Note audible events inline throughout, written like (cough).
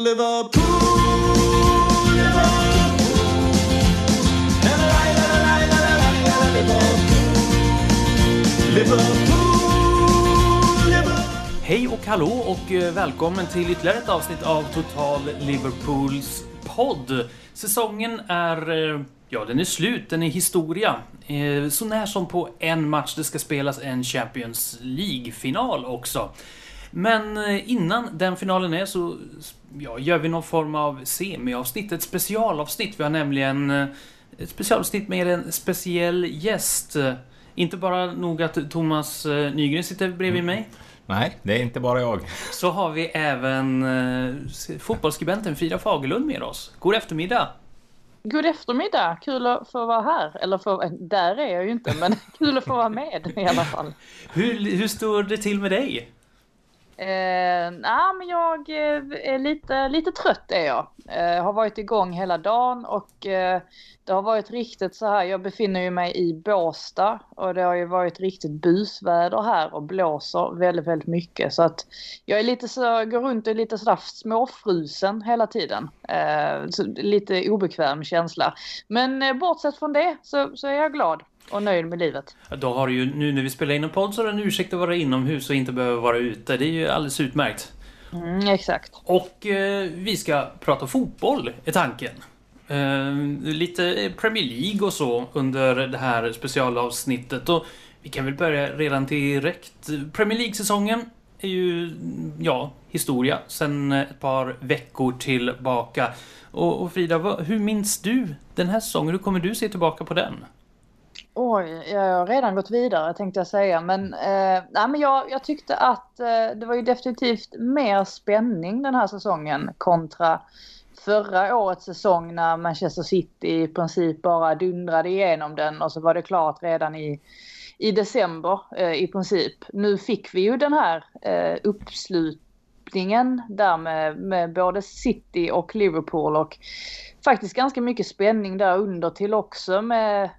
Liverpool, Hej och hallå och eh, välkommen till ytterligare ett avsnitt av Total Liverpools podd. Säsongen är, eh, ja den är slut, den är historia. Eh, Så när som på en match, det ska spelas en Champions League-final också. Men eh, innan den finalen är så ja, gör vi någon form av semiavsnitt, ett specialavsnitt. Vi har nämligen eh, ett specialavsnitt med en speciell gäst. Eh, Inte bara nog att Thomas eh, Nygren sitter bredvid mig. Nej, det är inte bara jag. Så har vi även eh, fotbollsskribenten Frida Fagerlund med oss. God eftermiddag! God eftermiddag! Kul att få vara här. Eller få, där är jag ju inte, men (laughs) kul att få vara med i alla fall. Hur, hur står det till med dig? Eh, nej, men jag eh, är lite, lite trött är jag. Eh, har varit igång hela dagen och eh, det har varit riktigt så här. Jag befinner ju mig i Båstad och det har ju varit riktigt busväder här och blåser väldigt, väldigt mycket. Så att jag är lite så, går runt och är lite sådär småfrusen hela tiden. Eh, så lite obekväm känsla. Men eh, bortsett från det så, så är jag glad och nöjd med livet. Då har du ju, nu när vi spelar in en podd så har du en ursäkt att vara inomhus och inte behöva vara ute. Det är ju alldeles utmärkt. Mm, exakt. Och eh, vi ska prata fotboll, är tanken. Eh, lite Premier League och så under det här specialavsnittet. Och vi kan väl börja redan direkt. Premier League-säsongen är ju, ja, historia sen ett par veckor tillbaka. Och, och Frida, vad, hur minns du den här säsongen? Hur kommer du se tillbaka på den? Oj, jag har redan gått vidare tänkte jag säga. Men, eh, nej, men jag, jag tyckte att eh, det var ju definitivt mer spänning den här säsongen kontra förra årets säsong när Manchester City i princip bara dundrade igenom den och så var det klart redan i, i december eh, i princip. Nu fick vi ju den här eh, öppningen där med, med både City och Liverpool och faktiskt ganska mycket spänning där under till också med,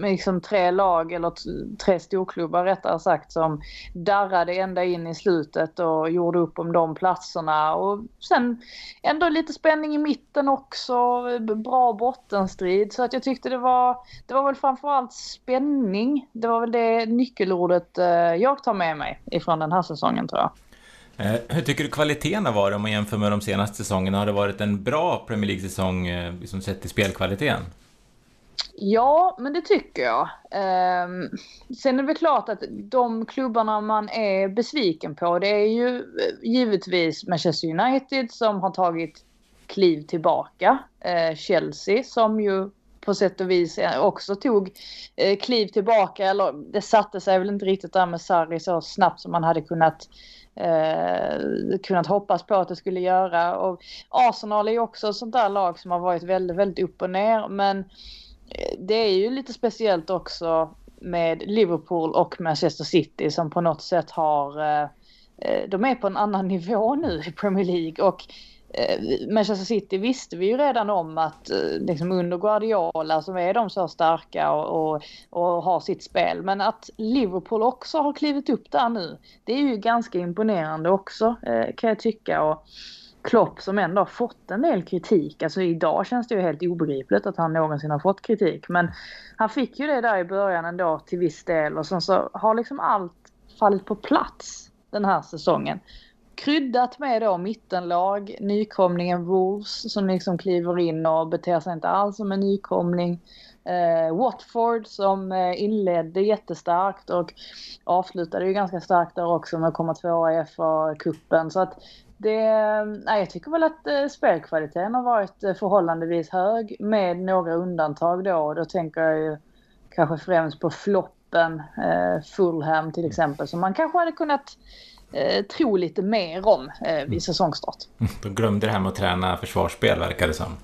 med liksom tre lag eller tre storklubbar rättare sagt som darrade ända in i slutet och gjorde upp om de platserna och sen ändå lite spänning i mitten också, bra bottenstrid så att jag tyckte det var det var väl framförallt spänning. Det var väl det nyckelordet eh, jag tar med mig ifrån den här säsongen tror jag. Eh, hur tycker du kvaliteten har varit om man jämför med de senaste säsongerna? Har det varit en bra Premier League-säsong eh, liksom sett till spelkvaliteten? Ja, men det tycker jag. Ehm, sen är det väl klart att de klubbarna man är besviken på det är ju eh, givetvis Manchester United som har tagit kliv tillbaka. Chelsea som ju på sätt och vis eh, också tog eh, kliv tillbaka. Eller det satte sig väl inte riktigt där med Sarri så snabbt som man hade kunnat eh, kunnat hoppas på att det skulle göra. Och Arsenal är ju också ett sånt där lag som har varit väldigt, väldigt upp och ner. Men eh, det är ju lite speciellt också med Liverpool och Manchester City som på något sätt har eh, eh de är på en annan (laughs) nivå nu i Premier League och Eh, Manchester City visste vi ju redan om att eh, liksom under Guardiola så är de så starka och, och, och har sitt spel. Men att Liverpool också har klivit upp där nu, det är ju ganska imponerande också eh, kan jag tycka. Och Klopp som ändå har fått en del kritik. Alltså idag känns det ju helt obegripligt att han någonsin har fått kritik. Men han fick ju det där i början ändå till viss del och sen så har liksom allt fallit på plats den här säsongen. Kryddat med då mittenlag, nykomlingen Wolves som liksom kliver in och beter sig inte alls som en nykomling. Eh, Watford som eh, inledde jättestarkt och avslutade ju ganska starkt där också med att komma tvåa i FA-cupen. Så att det, nej, jag tycker väl att eh, spelkvaliteten har varit eh, förhållandevis hög med några undantag då. Då tänker jag ju kanske främst på floppen eh, Fulham till exempel som man kanske hade kunnat eh, tro lite mer om eh, vid säsongstart. (laughs) De glömde det här med att träna försvarsspel verkar det som.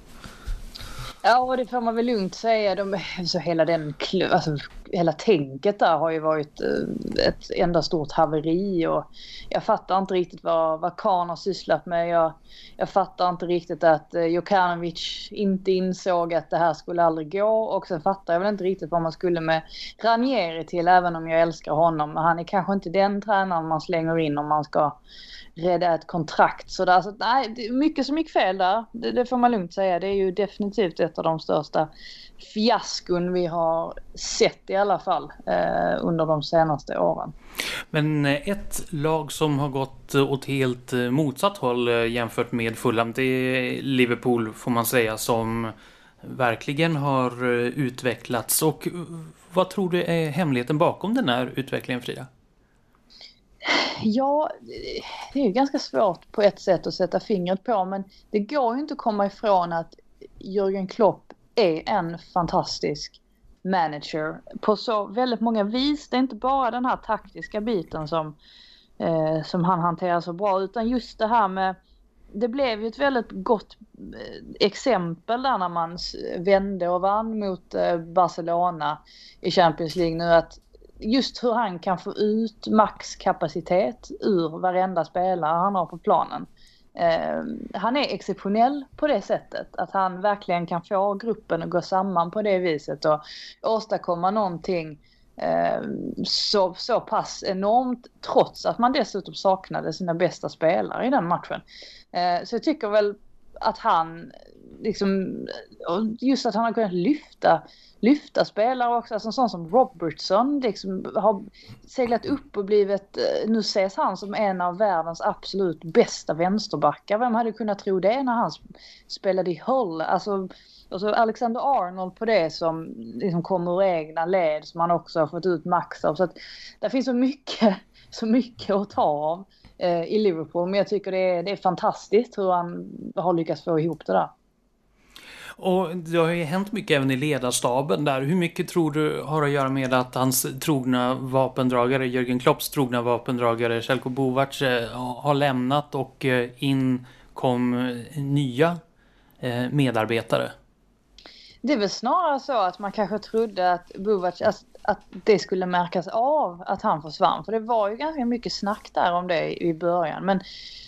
Ja, och det får man väl lugnt säga. De, så hela den alltså, hela tänket där har ju varit eh, ett enda stort haveri och jag fattar inte riktigt vad, vad Kahn har sysslat med. Jag, jag fattar inte riktigt att eh, Jokanovic inte insåg att det här skulle aldrig gå och sen fattar jag väl inte riktigt vad man skulle med Ranieri till även om jag älskar honom. Men han är kanske inte den tränaren man slänger in om man ska rädda ett kontrakt. Så, där, så nej, det är mycket som gick fel där. Det, det, får man lugnt säga. Det är ju definitivt ett av de största fiaskon vi har sett i alla fall eh, under de senaste åren. Men eh, ett lag som har gått åt helt eh, motsatt håll eh, jämfört med Fulham, det är Liverpool får man säga som verkligen har utvecklats. Och vad tror du är hemligheten bakom den här utvecklingen Frida? Ja, det är ju ganska svårt på ett sätt att sätta fingret på men det går ju inte att komma ifrån att Jürgen Klopp är en fantastisk manager på så väldigt många vis. Det är inte bara den här taktiska biten som, eh, som han hanterar så bra utan just det här med det blev ju ett väldigt gott eh, exempel där när man vände och vann mot eh, Barcelona i Champions League nu att just hur han kan få ut maxkapacitet ur varenda spelare han har på planen. Eh, han är exceptionell på det sättet. Att han verkligen kan få gruppen att gå samman på det viset och åstadkomma någonting eh, så, så pass enormt trots att man dessutom saknade sina bästa spelare i den matchen. Eh, så jag tycker väl att han, liksom, just att han har kunnat lyfta lyfta spelare också. Alltså en sån som Robertson liksom har seglat upp och blivit, eh, nu ses han som en av världens absolut bästa vänsterbackar. Vem hade kunnat tro det när han spelade i Hull? Alltså, alltså Alexander Arnold på det som liksom kommer ur egna led som han också har fått ut max av. Så att det finns så mycket, (laughs) så mycket att ta av eh, i Liverpool. Men jag tycker det är, det är fantastiskt hur han har lyckats få ihop det där. Och det har ju hänt mycket även i ledarstaben där. Hur mycket tror du har att göra med att hans trogna vapendragare, Jörgen Klopps trogna vapendragare, Selko Bovac, eh, har lämnat och eh, in kom eh, nya medarbetare? Det är väl snarare så att man kanske trodde att Bovac, alltså, att det skulle märkas av att han försvann. För det var ju ganska mycket snack där om det i början. Men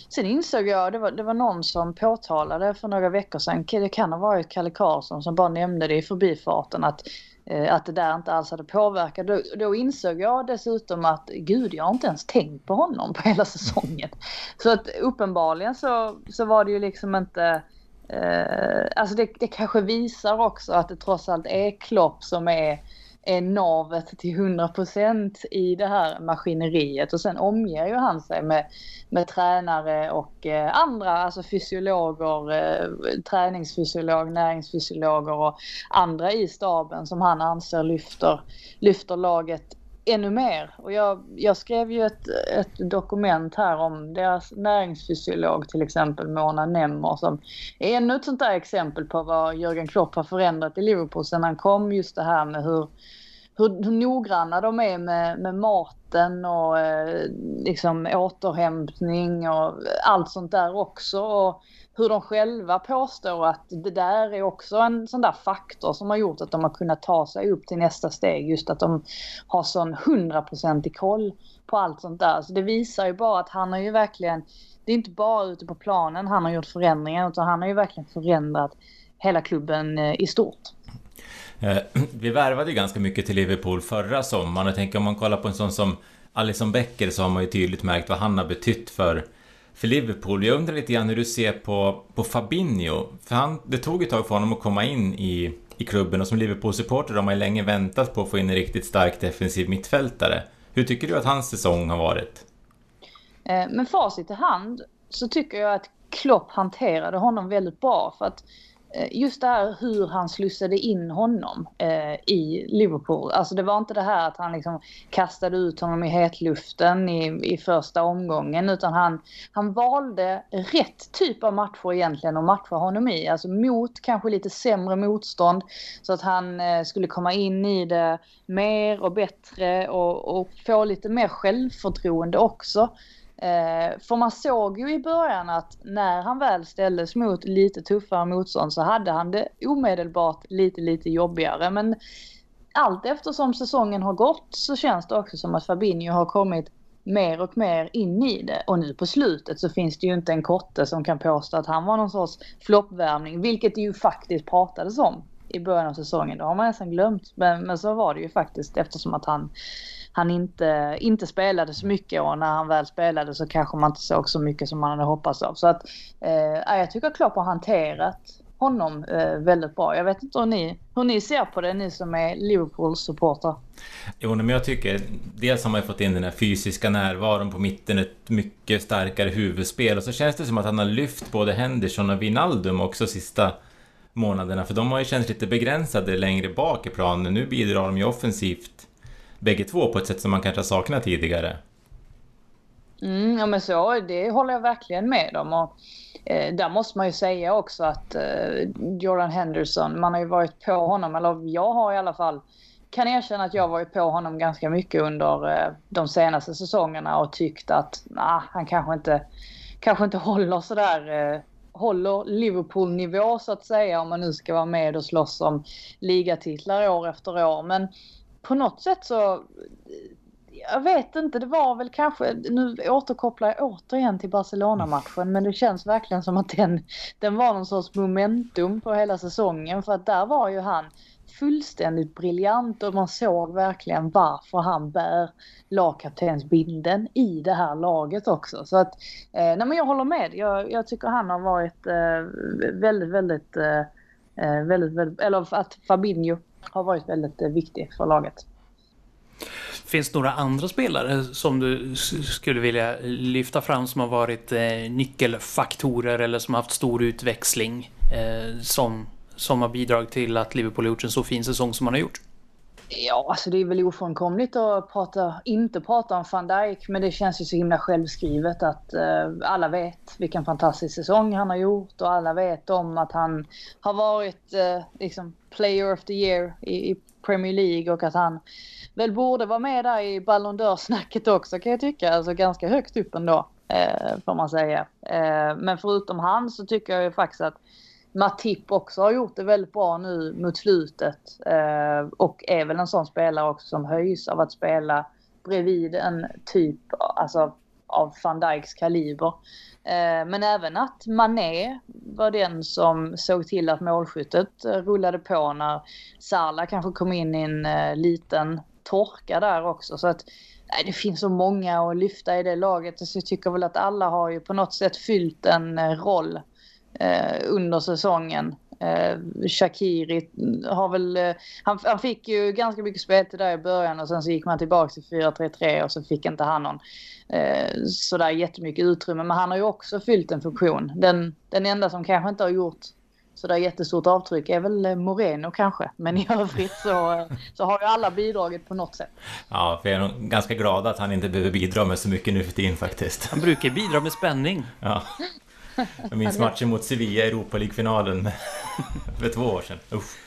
Sen insåg jag, det var, det var någon som påtalade för några veckor sedan, det kan ha varit Kalle Karlsson som bara nämnde det i förbifarten att eh, att det där inte alls hade påverkat. Då, då, insåg jag dessutom att gud, jag har inte ens tänkt på honom på hela säsongen. Så att uppenbarligen så, så var det ju liksom inte... Eh, alltså det, det kanske visar också att det trots allt är Klopp som är är navet till 100% i det här maskineriet. Och sen omger ju han sig med, med tränare och eh, andra, alltså fysiologer, eh, träningsfysiolog, näringsfysiologer och andra i staben som han anser lyfter, lyfter laget ännu mer. Och jag, jag skrev ju ett, ett dokument här om deras näringsfysiolog till exempel Mona Nemmer som är ännu ett sånt där exempel på vad Jörgen Klopp har förändrat i Liverpool sen han kom. Just det här med hur, hur, hur noggranna de är med, med maten och eh, liksom återhämtning och allt sånt där också. Och, hur de själva påstår att det där är också en sån där faktor som har gjort att de har kunnat ta sig upp till nästa steg. Just att de har sån hundraprocentig koll på allt sånt där. Så det visar ju bara att han har ju verkligen, det är inte bara ute på planen han har gjort förändringar utan han har ju verkligen förändrat hela klubben eh, i stort. Eh, (clears throat) vi värvade ju ganska mycket till Liverpool förra sommaren och tänker om man kollar på en sån som Alison Becker så har man ju tydligt märkt vad han har betytt för för Liverpool. Jag undrar lite grann hur du ser på, på Fabinho. För han, det tog ett tag för honom att komma in i, i klubben och som Liverpool-supporter har man ju länge väntat på att få in en riktigt stark defensiv mittfältare. Hur tycker du att hans säsong har varit? Eh, med facit i hand så tycker jag att Klopp hanterade honom väldigt bra. För att Eh, Eh, just det här hur han slussade in honom eh, i Liverpool. Alltså det var inte det här att han liksom kastade ut honom i hetluften i, i första omgången utan han, han valde rätt typ av matcher egentligen att matcha honom i. Alltså mot kanske lite sämre motstånd så att han eh, skulle komma in i det mer och bättre och, och få lite mer självförtroende också. Eh, för man såg ju i början att när han väl ställdes mot lite tuffare motstånd så hade han det omedelbart lite, lite jobbigare. Men allt eftersom säsongen har gått så känns det också som att Fabinho har kommit mer och mer in i det. Och nu på slutet så finns det ju inte en kotte som kan påstå att han var någon sorts floppvärmning, vilket det ju faktiskt pratades om i början av säsongen. Det har man nästan glömt. Men, men så var det ju faktiskt eftersom att han, han inte, inte spelade så mycket och när han väl spelade så kanske man inte såg så mycket som man hade hoppats av. Så att eh, jag tycker Klopp har hanterat honom eh, väldigt bra. Jag vet inte hur ni, hur ni ser på det, ni som är Liverpools supportrar. Jo, men jag tycker dels har man fått in den här fysiska närvaron på mitten, ett mycket starkare huvudspel och så känns det som att han har lyft både Henderson och Wijnaldum också sista månaderna, för de har ju känts lite begränsade längre bak i planen. Nu bidrar de ju offensivt bägge två på ett sätt som man kanske har saknat tidigare. Mm, ja men så, det håller jag verkligen med om. Och, eh, där måste man ju säga också att eh, Jordan Henderson, man har ju varit på honom, eller jag har i alla fall, kan erkänna att jag har varit på honom ganska mycket under eh, de senaste säsongerna och tyckt att nah, han kanske inte, kanske inte håller sådär eh, håller Liverpool-nivå så att säga om man nu ska vara med och slåss om ligatitlar år efter år. Men på något sätt så jag vet inte, det var väl kanske, nu återkopplar jag återigen till Barcelona-matchen, men det känns verkligen som att den, den var någon sorts momentum på hela säsongen, för att där var ju han fullständigt briljant och man såg verkligen varför han bär lagkaptensbinden i det här laget också. Så att, eh, nej men jag håller med. Jag, jag tycker han har varit eh, väldigt, väldigt, eh, eh väldigt, väldigt, eller att Fabinho har varit väldigt eh, viktig för laget. Finns det några andra spelare som du skulle vilja lyfta fram som har varit eh, nyckelfaktorer eller som har haft stor utväxling eh, som, som har bidragit till att Liverpool har gjort en så fin säsong som man har gjort? Ja, alltså det är väl ofrånkomligt att prata, inte prata om van Dijk, men det känns ju så himla självskrivet att uh, alla vet vilken fantastisk säsong han har gjort och alla vet om att han har varit uh, liksom player of the year i, i, Premier League och att han väl borde vara med där i Ballon d'Or-snacket också kan jag tycka. Alltså ganska högt upp ändå, eh, får man säga. Eh, men förutom han så tycker jag ju faktiskt att Matip också har gjort det väldigt bra nu mot slutet. Eh, och är väl en sån spelare också som höjs av att spela bredvid en typ alltså, av van Dijks kaliber. Eh, men även att Mané var den som såg till att målskyttet eh, rullade på när Salah kanske kom in i en eh, liten torka där också. Så att nej, det finns så många att lyfta i det laget. Så jag tycker väl att alla har ju på något sätt fyllt en roll under säsongen. Eh, Shakiri har väl, eh, han, han, fick ju ganska mycket speltid där i början och sen så gick man tillbaka till 4-3-3 och så fick inte han någon eh, sådär jättemycket utrymme. Men han har ju också fyllt en funktion. Den, den enda som kanske inte har gjort sådär jättestort avtryck är väl eh, Moreno kanske. Men i (laughs) övrigt så, så har ju alla bidragit på något sätt. Ja, för jag är nog ganska glad att han inte behöver bidra med så mycket nu för tiden faktiskt. Han brukar bidra med spänning. Ja. (laughs) Jag minns matchen mot Sevilla i Europa League-finalen (laughs) för två år sedan. Uff.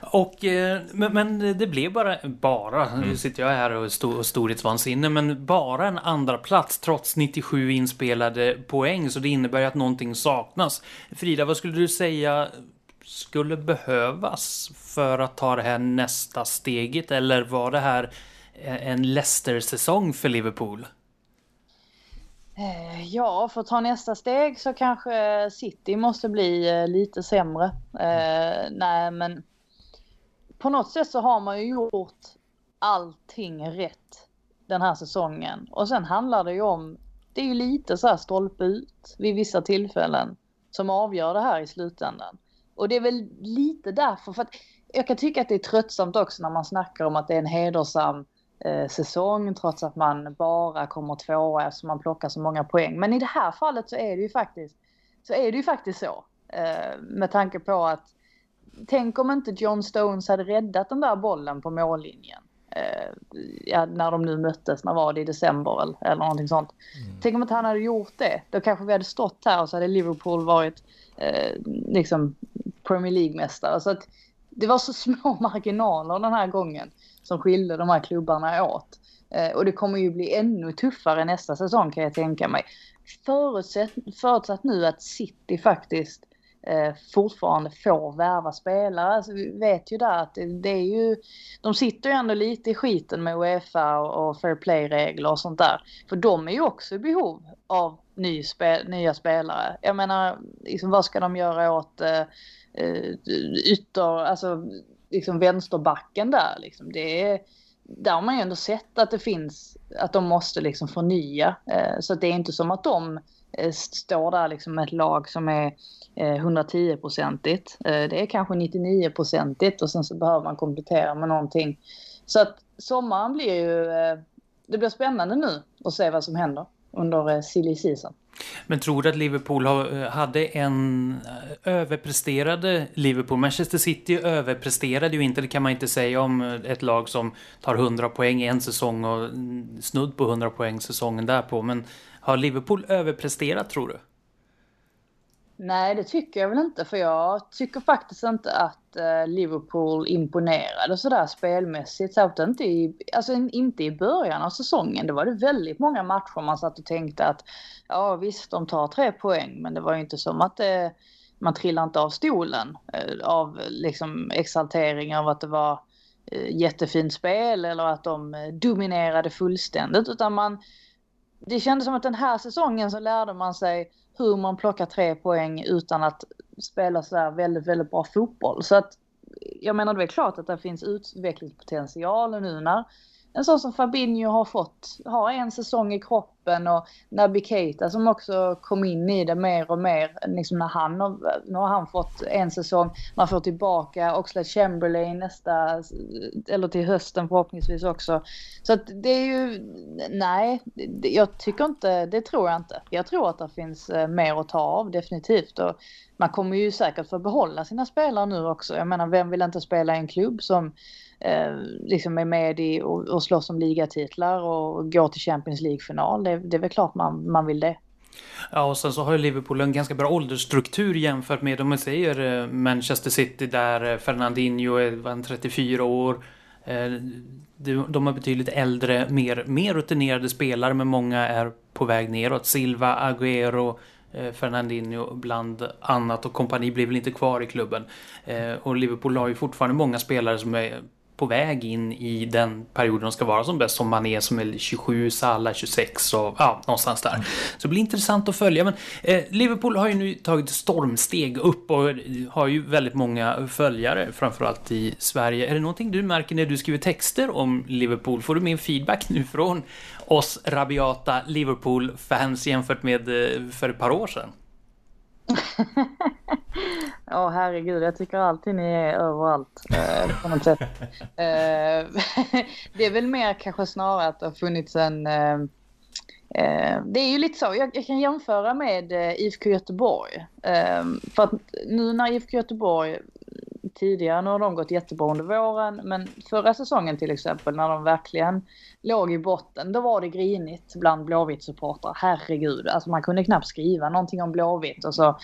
Och, eh, men, det blev bara, bara, mm. nu sitter jag här och är storhetsvansinne, men bara en andra plats trots 97 inspelade poäng, så det innebär ju att någonting saknas. Frida, vad skulle du säga skulle behövas för att ta det här nästa steget, eller var det här en Leicester-säsong för Liverpool? Eh, ja, för att ta nästa steg så kanske City måste bli eh, lite sämre. Eh, nej, men på något sätt så har man ju gjort allting rätt den här säsongen. Och sen handlar det ju om, det är ju lite så här stolpe ut vid vissa tillfällen som avgör det här i slutändan. Och det är väl lite därför, för att jag kan tycka att det är tröttsamt också när man snackar om att det är en hedersam eh, säsong trots att man bara kommer tvåa eftersom man plockar så många poäng. Men i det här fallet så är det ju faktiskt så. Är det ju faktiskt så eh, med tanke på att tänk om inte John Stones hade räddat den där bollen på mållinjen. Eh, ja, när de nu möttes, när var det i december eller, eller någonting sånt. Mm. Tänk om inte han hade gjort det. Då kanske vi hade stått här och så hade Liverpool varit eh, liksom Premier League-mästare. Så att det var så (laughs) små marginaler den här gången som skilde de här klubbarna åt. Eh, och det kommer ju bli ännu tuffare nästa säsong kan jag tänka mig. Förutsatt, förutsatt nu att City faktiskt eh, fortfarande får värva spelare. Alltså, vi vet ju där att det, det, är ju, de sitter ju ändå lite i skiten med Uefa och, och fair play-regler och sånt där. För de är ju också i behov av ny spe, nya spelare. Jag menar, liksom, vad ska de göra åt eh, eh ytter, alltså liksom vänsterbacken där liksom. Det är, där har man ju ändå sett att det finns, att de måste liksom förnya. Eh, så det är inte som att de eh, står där liksom med ett lag som är eh, 110-procentigt. Det är kanske 99-procentigt och sen så behöver man komplettera med någonting. Så att sommaren blir ju, det blir spännande nu att se vad som händer under eh, silly season. Men tror du att Liverpool eh, hade en eh, överpresterade Liverpool? Manchester City överpresterade ju inte, det kan man inte säga om ett lag som tar 100 poäng en säsong och mm, snudd på 100 poäng säsongen därpå. Men har Liverpool överpresterat tror du? Nej, det tycker jag väl inte. För jag tycker faktiskt inte att eh, Liverpool imponerade sådär spelmässigt. Särskilt inte i, alltså inte i början av säsongen. Det var det väldigt många matcher man satt och tänkte att ja visst, de tar tre poäng. Men det var ju inte som att det, man trillade inte av stolen eh, av liksom exaltering av att det var eh, jättefint spel eller att de eh, dominerade fullständigt. Utan man, det kändes som att den här säsongen så lärde man sig hur man plockar tre poäng utan att spela så här väldigt, väldigt bra fotboll. Så att jag menar det är klart att det finns utvecklingspotential nu när en sån som Fabinho har fått, har en säsong i kroppen och Naby Keita som också kom in i det mer och mer. Liksom när han har, nu har han fått en säsong, man får tillbaka Oxlade Chamberlain nästa, eller till hösten förhoppningsvis också. Så att det är ju, nej, jag tycker inte, det tror jag inte. Jag tror att det finns eh, mer att ta av definitivt. Och man kommer ju säkert få behålla sina spelare nu också. Jag menar, vem vill inte spela i en klubb som eh, liksom är med i och, och slåss om ligatitlar och går till Champions League-final. Det, det är väl klart man, man vill det. Ja, och sen så har ju Liverpool en ganska bra åldersstruktur jämfört med, om man säger eh, Manchester City där eh, Fernandinho är 34 år. Eh, de har betydligt äldre, mer, mer rutinerade spelare, men många är på väg neråt. Silva, Agüero, Fernandinho bland annat och kompani blir väl inte kvar i klubben. Och Liverpool har ju fortfarande många spelare som är på väg in i den perioden de ska vara som bäst. Som man är som är 27, Salah 26 och ja, någonstans där. Så det blir intressant att följa. Men eh, Liverpool har ju nu tagit stormsteg upp och har ju väldigt många följare, framförallt i Sverige. Är det någonting du märker när du skriver texter om Liverpool? Får du min feedback nu från oss rabiata Liverpool-fans jämfört med eh, för ett par år sedan? Ja, oh, herregud. Jag tycker alltid ni är överallt eh, på något sätt. (laughs) Eh, (laughs) det är väl mer kanske snarare att det har funnits en... Eh, Eh, det är ju lite så. Jag, jag kan jämföra med eh, IFK Göteborg. Eh, för att nu när IFK Göteborg tidigare, nu har de gått jättebra under våren, men förra säsongen till exempel när de verkligen låg i botten, då var det grinigt bland Blåvitt-supportrar. Herregud, alltså man kunde knappt skriva någonting om Blåvitt och så,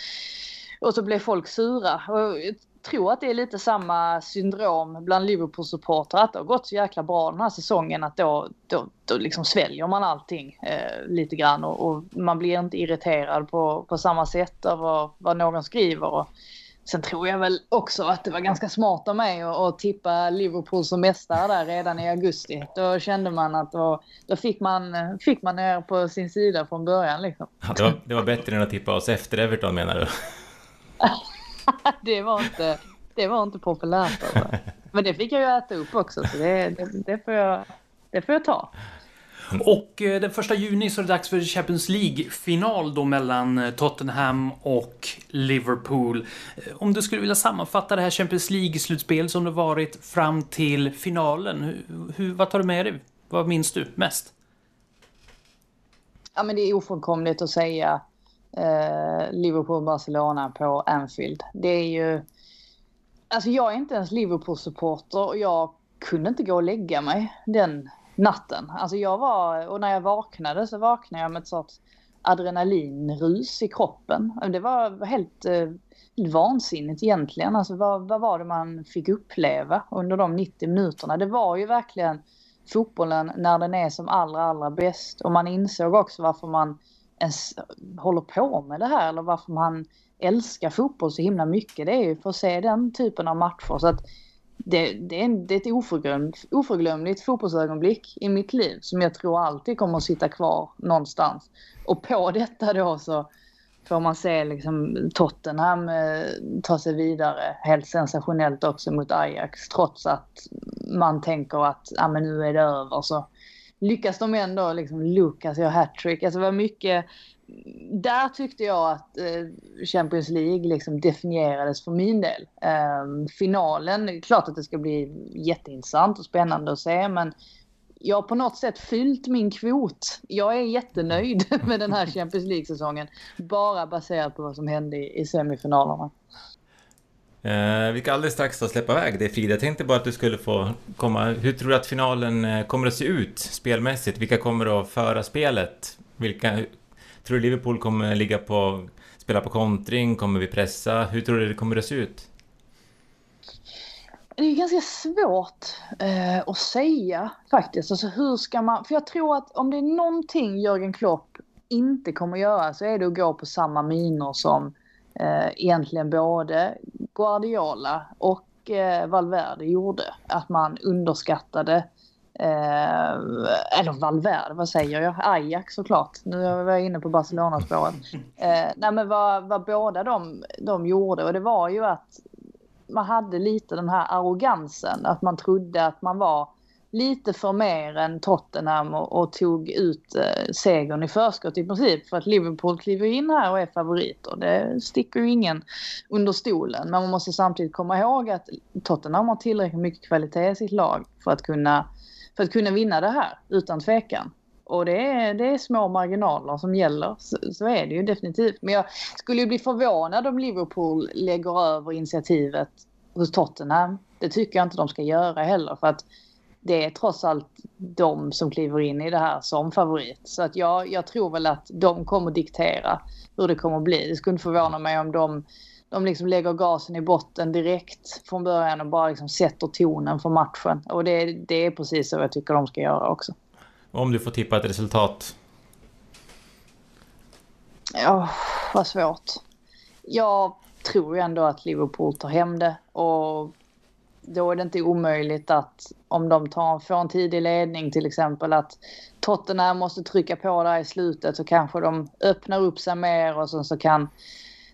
och så blev folk sura. Och tror att det är lite samma syndrom bland Liverpool-supportrar, att det har gått så jäkla bra den här säsongen att då, då, då liksom sväljer man allting eh, lite grann och, och, man blir inte irriterad på, på samma sätt av vad någon skriver. Och, Sen tror jag väl också att det var ganska smart av mig att, att tippa Liverpool som mästare där redan i augusti. Då kände man att då, då fick, man, fick man er på sin sida från början. Liksom. Ja, det, var, det var bättre än att tippa oss efter Everton menar du? (laughs) (laughs) det, var inte, det var inte populärt alltså. Men det fick jag ju äta upp också så det, det, det, får, jag, det får jag ta. Och eh, den första juni så är det dags för Champions League-final då mellan eh, Tottenham och Liverpool. Eh, om du skulle vilja sammanfatta det här Champions League-slutspel som det varit fram till finalen, hur, hur, vad tar du med dig? Vad minns du mest? Ja, men det är ofrånkomligt att säga eh, Liverpool-Barcelona på Anfield. Det är ju... Alltså jag är inte ens Liverpool-supporter och jag kunde inte gå och lägga mig den natten. Alltså jag var, och när jag vaknade så vaknade jag med ett sorts adrenalinrus i kroppen. Det var helt, eh, vansinnigt egentligen. Alltså vad, vad var det man fick uppleva under de 90 minuterna? Det var ju verkligen fotbollen när den är som allra, allra bäst. Och man insåg också varför man ens håller på med det här eller varför man älskar fotboll så himla mycket. Det är ju för att se den typen av matcher. Så att det, det, är, en, det är ett oförglöm, oförglömligt fotbollsögonblick i mitt liv som jag tror alltid kommer att sitta kvar någonstans. Och på (laughs) detta då så får man se liksom Tottenham eh, ta sig vidare helt sensationellt också mot Ajax trots att man tänker att ah, men nu är det över så lyckas de ändå liksom Lucas gör hattrick. Alltså det var mycket där tyckte jag att eh, Champions League liksom definierades för min del. Ehm, finalen, klart att det ska bli jätteintressant och spännande att se men jag har på något sätt fyllt min kvot. Jag är jättenöjd (laughs) med den här Champions League-säsongen. Bara baserat på vad som hände i semifinalerna. Eh, vi ska alldeles strax släppa iväg dig Frida. Jag tänkte bara att du skulle få komma... Hur tror du att finalen eh, kommer att se ut spelmässigt? Vilka kommer att föra spelet? Vilka... Tror du Liverpool kommer ligga på... Spela på kontring? Kommer vi pressa? Hur tror du det kommer att se ut? Det är ganska svårt eh, att säga faktiskt. Alltså hur ska man... För jag tror att om det är någonting Jörgen Klopp inte kommer att göra så är det att gå på samma miner som egentligen både Guardiola och eh, Valverde gjorde. Att man underskattade eh, eller Valverde, vad säger jag? Ajax såklart. Nu var jag inne på Barcelona-spåret. (laughs) Eh, nej men vad, vad båda de, de gjorde och det var ju att man hade lite den här arrogansen. Att man trodde att man var lite för mer än Tottenham och, och tog ut eh, segern i förskott i princip. För att Liverpool kliver in här och är favoriter. Det sticker ju ingen under stolen. Men man måste samtidigt komma ihåg att Tottenham har tillräckligt mycket kvalitet i sitt lag för att kunna, för att kunna vinna det här utan tvekan. Och det är, det är små marginaler som gäller. Så, så, är det ju definitivt. Men jag skulle ju bli förvånad om Liverpool lägger över initiativet hos Tottenham. Det tycker jag inte de ska göra heller. För att det är trots allt de som kliver in i det här som favorit. Så att jag, jag tror väl att de kommer diktera hur det kommer bli. Det skulle inte förvåna mig om de, de liksom lägger gasen i botten direkt från början och bara liksom sätter tonen för matchen. Och det, det är precis så jag tycker de ska göra också. Om du får tippa ett resultat? Ja, vad svårt. Jag tror ändå att Liverpool tar hem det och då är det inte omöjligt att om de tar, får en tidig ledning till exempel att Tottenham måste trycka på där i slutet så kanske de öppnar upp sig mer och sen så kan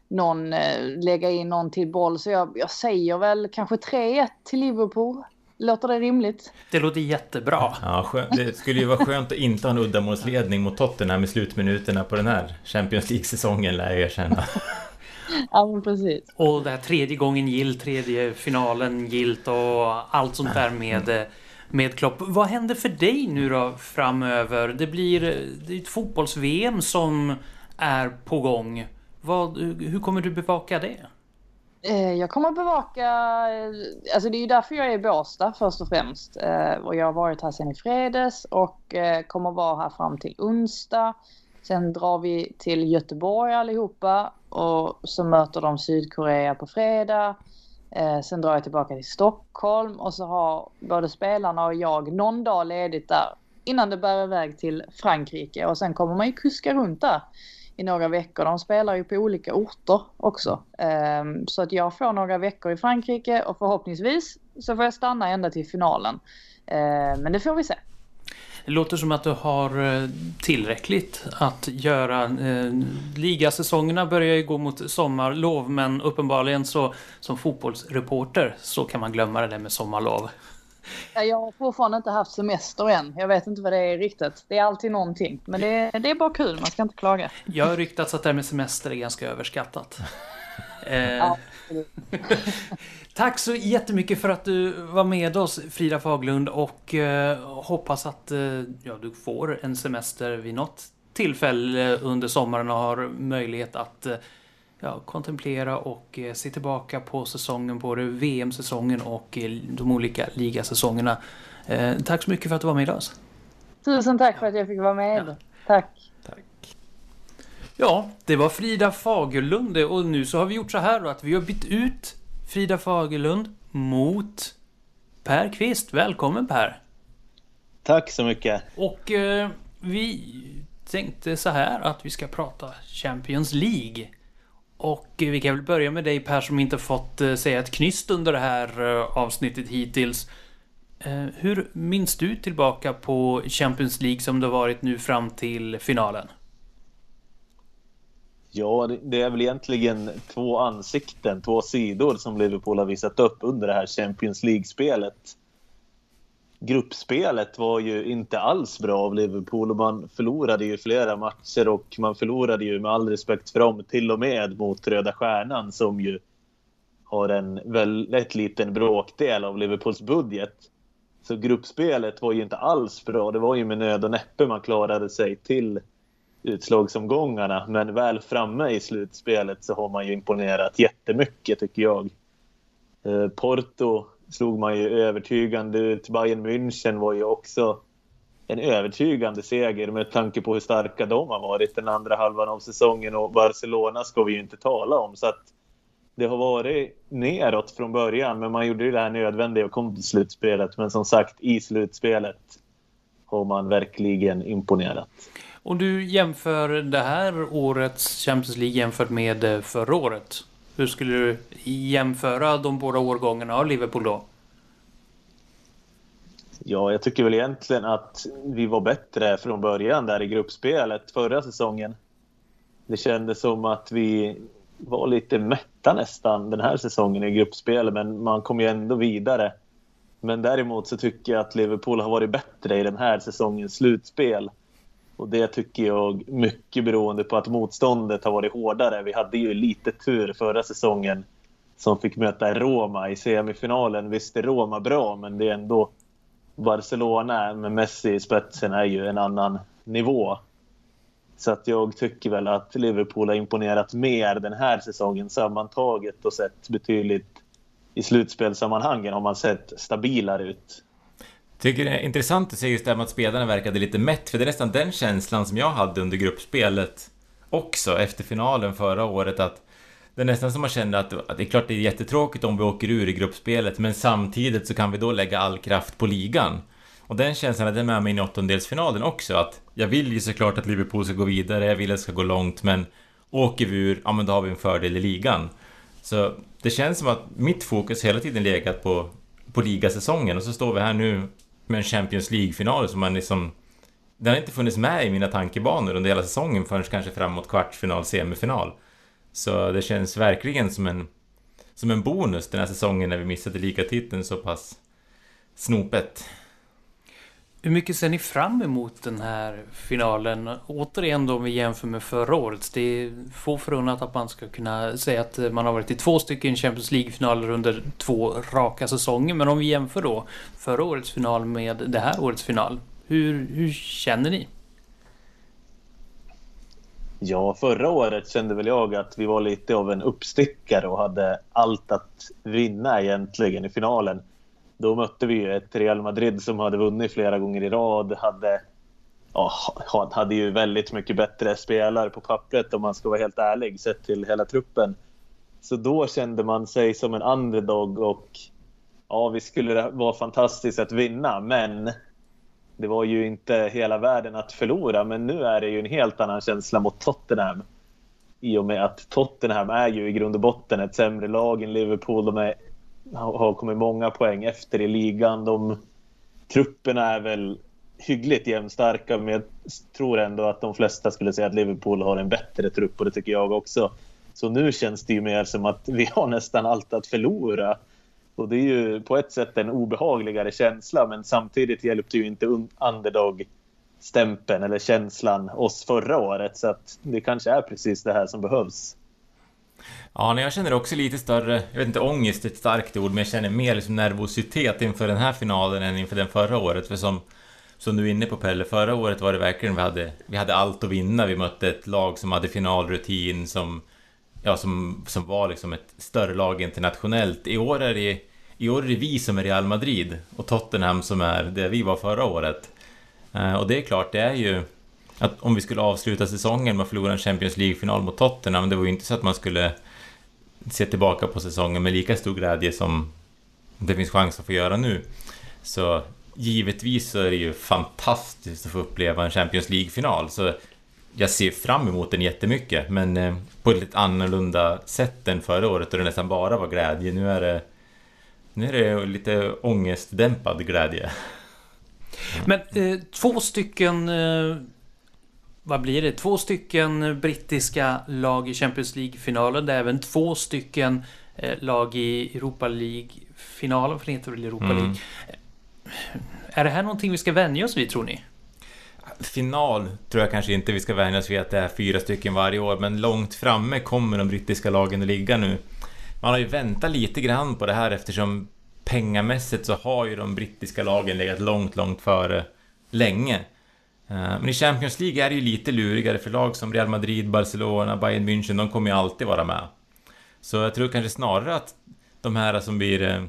någon eh, lägga in någon till boll. Så jag, jag säger väl kanske 3-1 till Liverpool. Låter det rimligt? Det låter jättebra. Ja, det skulle ju vara skönt att inte ha en uddamålsledning mot Tottenham i slutminuterna på den här Champions League-säsongen, lär jag erkänna. (laughs) ja, men precis. Och det här tredje gången gilt, tredje finalen gilt och allt sånt där med, med Klopp. Vad händer för dig nu då framöver? Det blir det är ett fotbolls-VM som är på gång. Vad, hur kommer du bevaka det? Eh, jag kommer att bevaka, alltså det är ju därför jag är i Båstad först och främst. Eh, och jag har varit här sedan i fredags och eh, kommer vara här fram till onsdag. Sen drar vi till Göteborg allihopa och så möter de Sydkorea på fredag. Eh, sen drar jag tillbaka till Stockholm och så har både spelarna och jag någon dag ledigt där innan det bär iväg till Frankrike och sen kommer man ju kuska runt där i några veckor. De spelar ju på olika orter också. Um, så att jag får några veckor i Frankrike och förhoppningsvis så får jag stanna ända till finalen. Uh, men det får vi se. Det låter som att du har eh, tillräckligt att göra. Eh, ligasäsongerna börjar ju gå mot sommarlov men uppenbarligen så som fotbollsreporter så kan man glömma det där med sommarlov. Jag har fortfarande inte haft semester än. Jag vet inte vad det är riktigt. Det är alltid någonting. Men det är, det är bara kul, man ska inte klaga. Jag har ryktats att det här med semester är ganska överskattat. eh, (laughs) Tack så jättemycket för att du var med oss Frida Faglund och eh, hoppas att eh, ja, du får en semester vid något tillfälle under sommaren och har möjlighet att eh, ja, kontemplera och eh, se tillbaka på säsongen, både VM-säsongen och eh, de olika ligasäsongerna. Eh, tack så mycket för att du var med oss. Tusen tack för att jag fick vara med. Ja. Tack. Tack. Ja, det var Frida Fagerlund och nu så har vi gjort så här då att vi har bytt ut Frida Fagerlund mot Per Kvist. Välkommen Per! Tack så mycket! Och eh, vi tänkte så här att vi ska prata Champions League. Och vi kan väl börja med dig Per som inte fått eh, säga ett knyst under det här eh, avsnittet hittills. Eh, hur minns du tillbaka på Champions League som det varit nu fram till finalen? Ja, det är väl egentligen två ansikten, två sidor som Liverpool har visat upp under det här Champions League-spelet. Gruppspelet var ju inte alls bra av Liverpool och man förlorade ju flera matcher och man förlorade ju med all respekt för dem till och med mot Röda Stjärnan som ju har en väldigt liten bråkdel av Liverpools budget. Så gruppspelet var ju inte alls bra. Det var ju med nöd och näppe man klarade sig till utslagsomgångarna. Men väl framme i slutspelet så har man ju imponerat jättemycket tycker jag. Eh, Porto slog man ju övertygande ut. Bayern München var ju också en övertygande seger med tanke på hur starka de har varit den andra halvan av säsongen och Barcelona ska vi ju inte tala om. Så att det har varit neråt från början men man gjorde ju det här nödvändiga och kom till slutspelet. Men som sagt, i slutspelet har man verkligen imponerat. Om du jämför det här årets Champions League jämfört med eh, förra året. Hur skulle du jämföra de båda årgångarna av Liverpool då? Ja, jag tycker väl egentligen att vi var bättre från början där i gruppspelet förra säsongen. Det kändes som att vi var lite mätta nästan den här säsongen i gruppspelet, men man kom ju ändå vidare. Men däremot så tycker jag att Liverpool har varit bättre i den här säsongens slutspel. Och det tycker jag mycket beroende på att motståndet har varit hårdare. Vi hade ju lite tur förra säsongen som fick möta Roma i semifinalen. Visst är Roma bra, men det är ändå Barcelona med Messi i spetsen är ju en annan nivå. Så att jag tycker väl att Liverpool har imponerat mer den här säsongen sammantaget och sett betydligt i slutspelssammanhangen har man sett stabilare ut. Tycker det är intressant att se just det här med att spelarna verkade lite mätt, för det är nästan den känslan som jag hade under gruppspelet också efter finalen förra året att det är nästan som man känner att, att det är klart det är jättetråkigt om vi åker ur i gruppspelet men samtidigt så kan vi då lägga all kraft på ligan. Och den känslan hade jag med mig in i åttondelsfinalen också att jag vill ju såklart att Liverpool ska gå vidare, jag vill att det ska gå långt men åker vi ur, ja men då har vi en fördel i ligan. Så det känns som att mitt fokus hela tiden legat på, på ligasäsongen och så står vi här nu med en Champions League-final som man liksom... Det har inte funnits med i mina tankebanor under hela säsongen förrän kanske framåt kvartsfinal, semifinal. Så det känns verkligen som en, som en bonus den här säsongen när vi missade ligatiteln så pass snopet. Hur mycket ser ni fram emot den här finalen? Återigen då om vi jämför med förra året. Det är få förunnat att man ska kunna säga att man har varit i två stycken Champions League-finaler under två raka säsonger. Men om vi jämför då förra årets final med det här årets final. Hur, hur känner ni? Ja, förra året kände väl jag att vi var lite av en uppstickare och hade allt att vinna egentligen i finalen. Då mötte vi ett Real Madrid som hade vunnit flera gånger i rad. Hade, ja, hade ju väldigt mycket bättre spelare på pappret om man ska vara helt ärlig sett till hela truppen. Så då kände man sig som en underdog och ja, vi skulle vara fantastiskt att vinna. Men det var ju inte hela världen att förlora. Men nu är det ju en helt annan känsla mot Tottenham. I och med att Tottenham är ju i grund och botten ett sämre lag än Liverpool. De är har kommit många poäng efter i ligan. De, trupperna är väl hyggligt jämnstarka men jag tror ändå att de flesta skulle säga att Liverpool har en bättre trupp och det tycker jag också. Så nu känns det ju mer som att vi har nästan allt att förlora. Och det är ju på ett sätt en obehagligare känsla men samtidigt hjälpte ju inte underdog-stämpeln eller känslan oss förra året så att det kanske är precis det här som behövs. Ja, jag känner också lite större, jag vet inte ångest är ett starkt ord, men jag känner mer liksom nervositet inför den här finalen än inför den förra året. För som, som du är inne på Pelle, förra året var det verkligen vi hade, vi hade allt att vinna. Vi mötte ett lag som hade finalrutin, som, ja, som, som var liksom ett större lag internationellt. I år är det, i år är det vi som är Real Madrid och Tottenham som är det vi var förra året. Eh, och det är klart, det är ju att om vi skulle avsluta säsongen med att förlora en Champions League-final mot Tottenham, det var ju inte så att man skulle se tillbaka på säsongen med lika stor glädje som det finns chans att få göra nu. Så givetvis så är det ju fantastiskt att få uppleva en Champions League-final. Så jag ser fram emot den jättemycket, men eh, på ett lite annorlunda sätt än förra året då det nästan bara var glädje. Nu är det, nu är det lite ångestdämpad glädje. Men eh, två stycken... Eh, vad blir det? Två stycken brittiska lag i Champions League-finalen. Det är även två stycken eh, lag i Europa League-finalen, för det heter väl Europa mm. League. Är det här någonting vi ska vänja oss vid, tror ni? Final tror jag kanske inte vi ska vänja oss vid att det är fyra stycken varje år, men långt framme kommer de brittiska lagen att ligga nu. Man har ju väntat lite grann på det här eftersom pengamässigt så har ju de brittiska lagen legat långt, långt före länge. Eh, men i Champions League är det ju lite lurigare för lag som Real Madrid, Barcelona, Bayern München, de kommer ju alltid vara med. Så jag tror kanske snarare att de här som blir eh,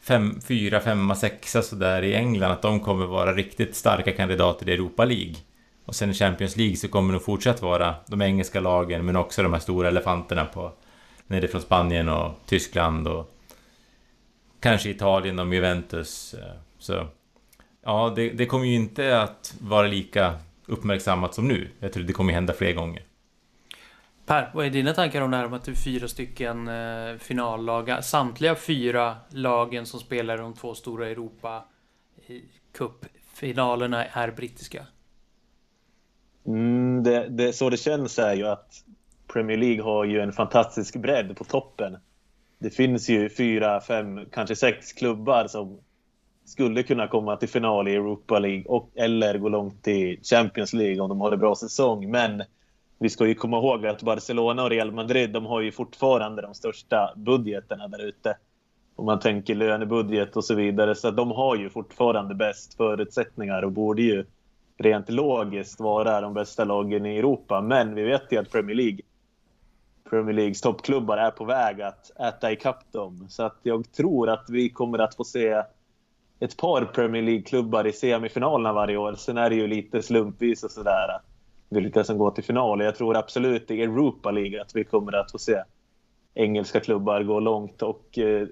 fem, fyra, femma, sexa sådär i England, att de kommer vara riktigt starka kandidater i Europa League. Och sen i Champions League så kommer de fortsatt vara de engelska lagen, men också de här stora elefanterna på nerifrån Spanien och Tyskland och kanske Italien och Juventus. Eh, så ja, det, det kommer ju inte att vara lika uppmärksammat som nu. Jag tror det kommer hända fler gånger. Per, vad är dina tankar om det här med att det är fyra stycken eh, finallag? Samtliga fyra lagen som spelar de två stora Europa Cup-finalerna är brittiska. Mm, det, det, så det känns är ju att Premier League har ju en fantastisk bredd på toppen. Det finns ju fyra, fem, kanske sex klubbar som skulle kunna komma till final i Europa League och, eller gå långt i Champions League om de har en bra säsong. Men vi ska ju komma ihåg att Barcelona och Real Madrid de har ju fortfarande de största budgeterna där ute. Om man tänker lönebudget och så vidare. Så de har ju fortfarande bäst förutsättningar och borde ju rent logiskt vara de bästa lagen i Europa. Men vi vet ju att Premier League Premier Leagues toppklubbar är på väg att äta ikapp dem. Så att jag tror att vi kommer att få se ett par Premier League-klubbar i semifinalerna varje år. Sen är det ju lite slumpvis och sådär vilka som går till final. Jag tror absolut i Europa League att vi kommer att få se engelska klubbar gå långt. Och eh,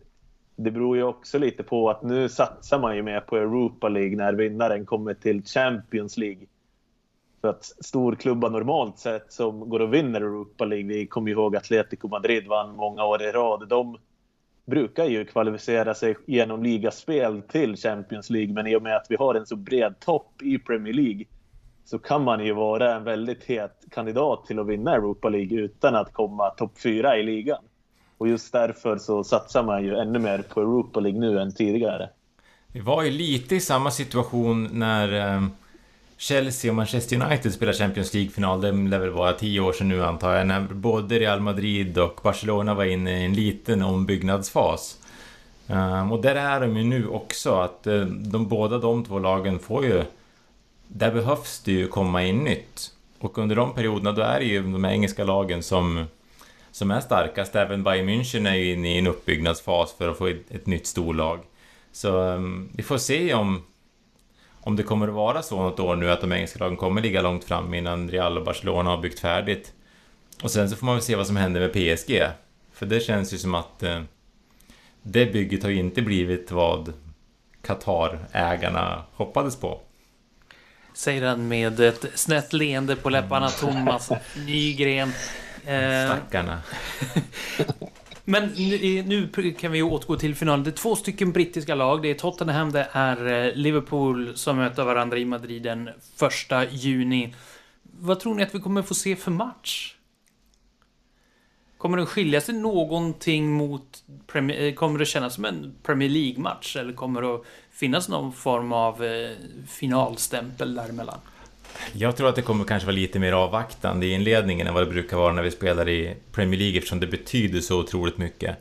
det beror ju också lite på att nu satsar man ju mer på Europa League när vinnaren kommer till Champions League. För att storklubbar normalt sett som går och vinner Europa League, vi kommer ihåg Atletico Madrid vann många år i rad. De brukar ju kvalificera sig genom ligaspel till Champions League, men i och med att vi har en så bred topp i Premier League så kan man ju vara en väldigt het kandidat till att vinna Europa League utan att komma topp fyra i ligan. Och just därför så satsar man ju ännu mer på Europa League nu än tidigare. Vi var ju lite i samma situation när eh, Chelsea och Manchester United spelar Champions League-final. Det lär väl vara tio år sedan nu antar jag. När både Real Madrid och Barcelona var inne i en liten ombyggnadsfas. Um, och där är de ju nu också. Att eh, de båda de två lagen får ju... Där behövs det ju komma in nytt. Och under de perioderna då är det ju de engelska lagen som, som är starkast. Även Bayern München är ju inne i en uppbyggnadsfas för att få ett, ett nytt storlag. Så um, vi får se om om det kommer att vara så något år nu att de engelska lagen kommer ligga långt fram innan Real och Barcelona har byggt färdigt. Och sen så får man väl se vad som händer med PSG. För det känns ju som att eh, det bygget har ju inte blivit vad Qatar-ägarna hoppades på. Säger han med ett snett leende på läpparna, Thomas Nygren. (laughs) Eh, Stackarna. (laughs) Men nu kan vi återgå till finalen. Det är två stycken brittiska lag. Det är Tottenham, det är eh, Liverpool som möter varandra i Madrid den första juni. Vad tror ni att vi kommer få se för match? Kommer den skilja sig någonting mot... Eh, kommer det kännas som en Premier League-match? Eller kommer det att finnas någon form av eh, finalstämpel däremellan? Jag tror att det kommer kanske vara lite mer avvaktande i inledningen än vad det brukar vara när vi spelar i Premier League eftersom det betyder så otroligt mycket.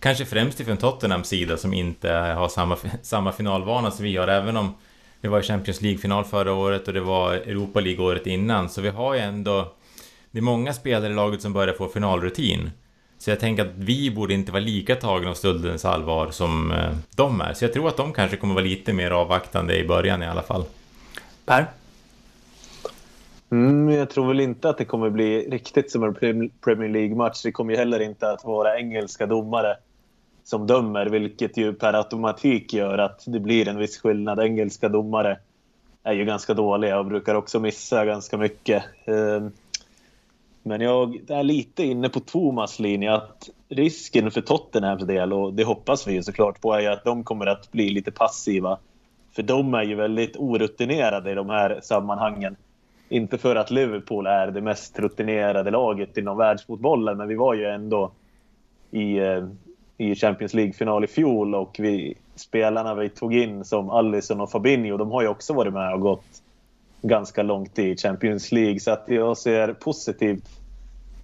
Kanske främst ifrån Tottenhams sida som inte har samma, samma finalvana som vi har, även om det var i Champions League-final förra året och det var Europa League året innan, så vi har ju ändå... Det är många spelare i laget som börjar få finalrutin. Så jag tänker att vi borde inte vara lika tagna av stuldens allvar som eh, de är. Så jag tror att de kanske kommer vara lite mer avvaktande i början i alla fall. Per? Mm, jag tror väl inte att det kommer bli riktigt som en Premier League-match. Det kommer ju heller inte att vara engelska domare som dömer, vilket ju per automatik gör att det blir en viss skillnad. Engelska domare är ju ganska dåliga och brukar också missa ganska mycket. Ehm, men jag är lite inne på Thomas linje att risken för Tottenhams del, och det hoppas vi ju såklart på, är att de kommer att bli lite passiva. För de är ju väldigt orutinerade i de här sammanhangen. Inte för att Liverpool är det mest rutinerade laget inom världsfotbollen, men vi var ju ändå i, eh, i Champions League-final i fjol och vi, spelarna vi tog in som Alisson och Fabinho, de har ju också varit med och gått ganska långt i Champions League. Så att jag ser positivt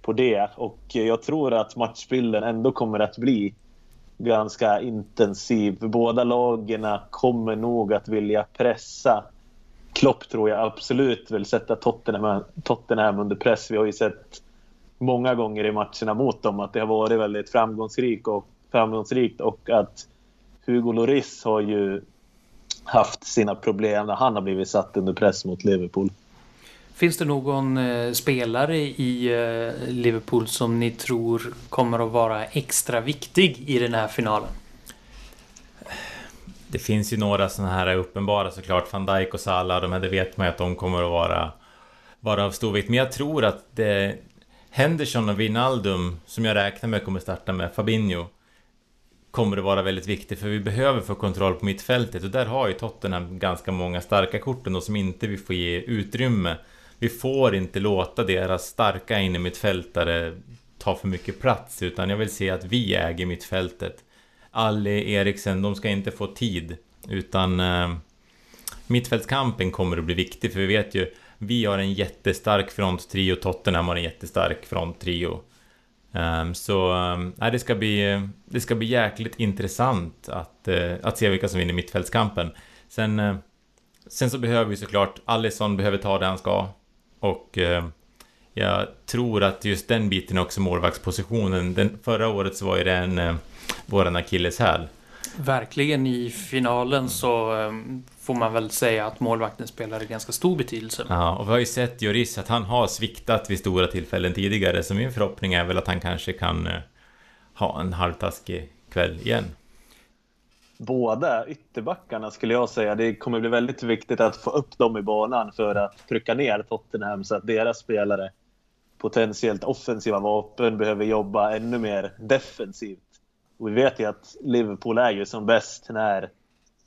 på det. Och jag tror att matchbilden ändå kommer att bli ganska intensiv. Båda lagen kommer nog att vilja pressa. Klopp tror jag absolut vill sätta Tottenham, Tottenham under press. Vi har ju sett många gånger i matcherna mot dem att det har varit väldigt framgångsrikt och, framgångsrikt och att Hugo Lloris har ju haft sina problem när han har blivit satt under press mot Liverpool. Finns det någon eh, spelare i eh, Liverpool som ni tror kommer att vara extra viktig i den här finalen? Det finns ju några sådana här uppenbara såklart. Van Dijk och Salah, de här, det vet man ju att de kommer att vara, vara av stor vikt. Men jag tror att det, Henderson och Wijnaldum, som jag räknar med kommer starta med Fabinho, kommer att vara väldigt viktigt för vi behöver få kontroll på mittfältet och där har ju Tottenham ganska många starka kort och som inte vi får ge utrymme. Vi får inte låta deras starka innermittfältare ta för mycket plats utan jag vill se att vi äger mittfältet. Ali, Eriksen, de ska inte få tid utan eh, mittfältskampen kommer att bli viktig för vi vet ju vi har en jättestark fronttrio, Tottenham har en jättestark fronttrio. Um, så um, det, ska bli, det ska bli jäkligt intressant att, uh, att se vilka som vinner mittfältskampen. Sen, uh, sen så behöver vi såklart, Allison behöver ta det han ska. Och uh, jag tror att just den biten också målvaktspositionen. Den, förra året så var ju den uh, våran akilleshäl. Verkligen i finalen så um, får man väl säga att målvakten spelar ganska stor betydelse. Ja, och vi har ju sett Joris att han har sviktat vid stora tillfällen tidigare, så min förhoppning är väl att han kanske kan uh, ha en halvtaskig kväll igen. Båda ytterbackarna skulle jag säga. Det kommer bli väldigt viktigt att få upp dem i banan för att trycka ner Tottenham så att deras spelare potentiellt offensiva vapen behöver jobba ännu mer defensivt. Och vi vet ju att Liverpool är ju som bäst när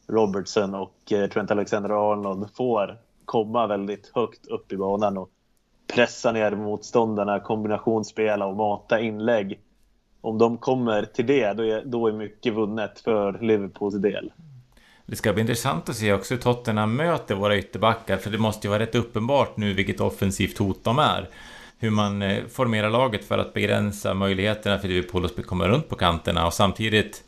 Robertson och eh, Trent Alexander-Arnold får komma väldigt högt upp i banan och pressa ner motståndarna, kombinationsspela och mata inlägg. Om de kommer till det, då är, då är mycket vunnet för Liverpools del. Det ska bli intressant att se också hur Tottenham möter våra ytterbackar, för det måste ju vara rätt uppenbart nu vilket offensivt hot de är. Hur man eh, formerar laget för att begränsa möjligheterna för Liverpool att komma runt på kanterna och samtidigt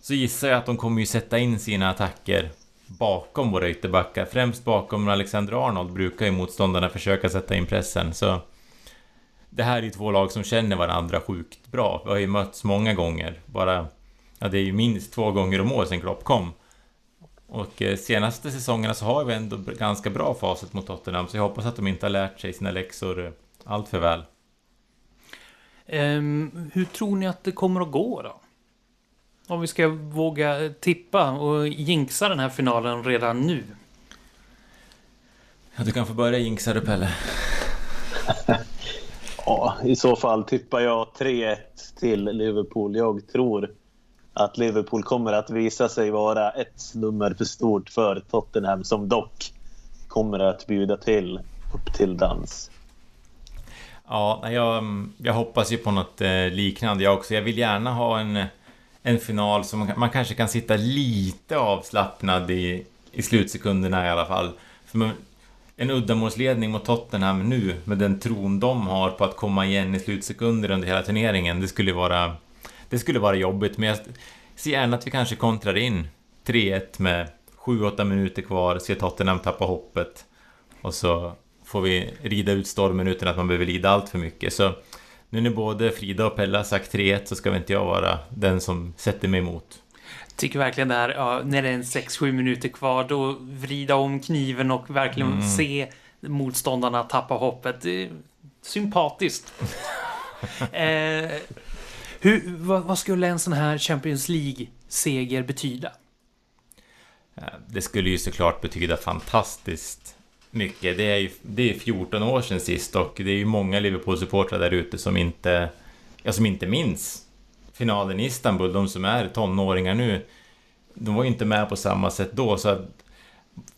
så gissar jag att de kommer ju sätta in sina attacker bakom våra ytterbackar. Främst bakom Alexander Arnold brukar ju motståndarna försöka sätta in pressen. Så det här är ju två lag som känner varandra sjukt bra. Vi har ju mötts många gånger. Bara, ja, det är ju minst två gånger om året sedan Klopp kom. Och eh, senaste säsongerna så har vi ändå ganska bra facit mot Tottenham, så jag hoppas att de inte har lärt sig sina läxor eh, allt för väl. Um, hur tror ni att det kommer att gå då? Om vi ska våga tippa och jinxa den här finalen redan nu. Ja, du kan få börja jinxa du Pelle. (laughs) ja, i så fall tippar jag 3-1 till Liverpool. Jag tror att Liverpool kommer att visa sig vara ett nummer för stort för Tottenham som dock kommer att bjuda till upp till dans. Ja, jag, jag hoppas ju på något eh, liknande jag också. Jag vill gärna ha en en final som man, kanske kan sitta lite avslappnad i, i slutsekunderna i alla fall. För man, en uddamålsledning mot Tottenham nu med den tron de har på att komma igen i slutsekunder under hela turneringen. Det skulle vara, det skulle vara jobbigt, men jag ser gärna att vi kanske kontrar in 3-1 med 7-8 minuter kvar, ser Tottenham tappa hoppet och så får vi rida ut stormen utan att man behöver lida allt för mycket. Så nu när både Frida och Pella sagt 3-1 så ska väl inte jag vara den som sätter mig emot. Tycker verkligen det här, ja, när det är en 6-7 minuter kvar, då vrida om kniven och verkligen mm. se motståndarna tappa hoppet. Sympatiskt. (laughs) eh, hur, vad, vad, skulle en sån här Champions League-seger betyda? Det skulle ju såklart betyda fantastiskt mycket. Det är ju det är 14 år sedan sist och det är ju många Liverpool-supportrar där ute som inte, ja, som inte minns finalen i Istanbul. De som är tonåringar nu, de var ju inte med på samma sätt då. Så att,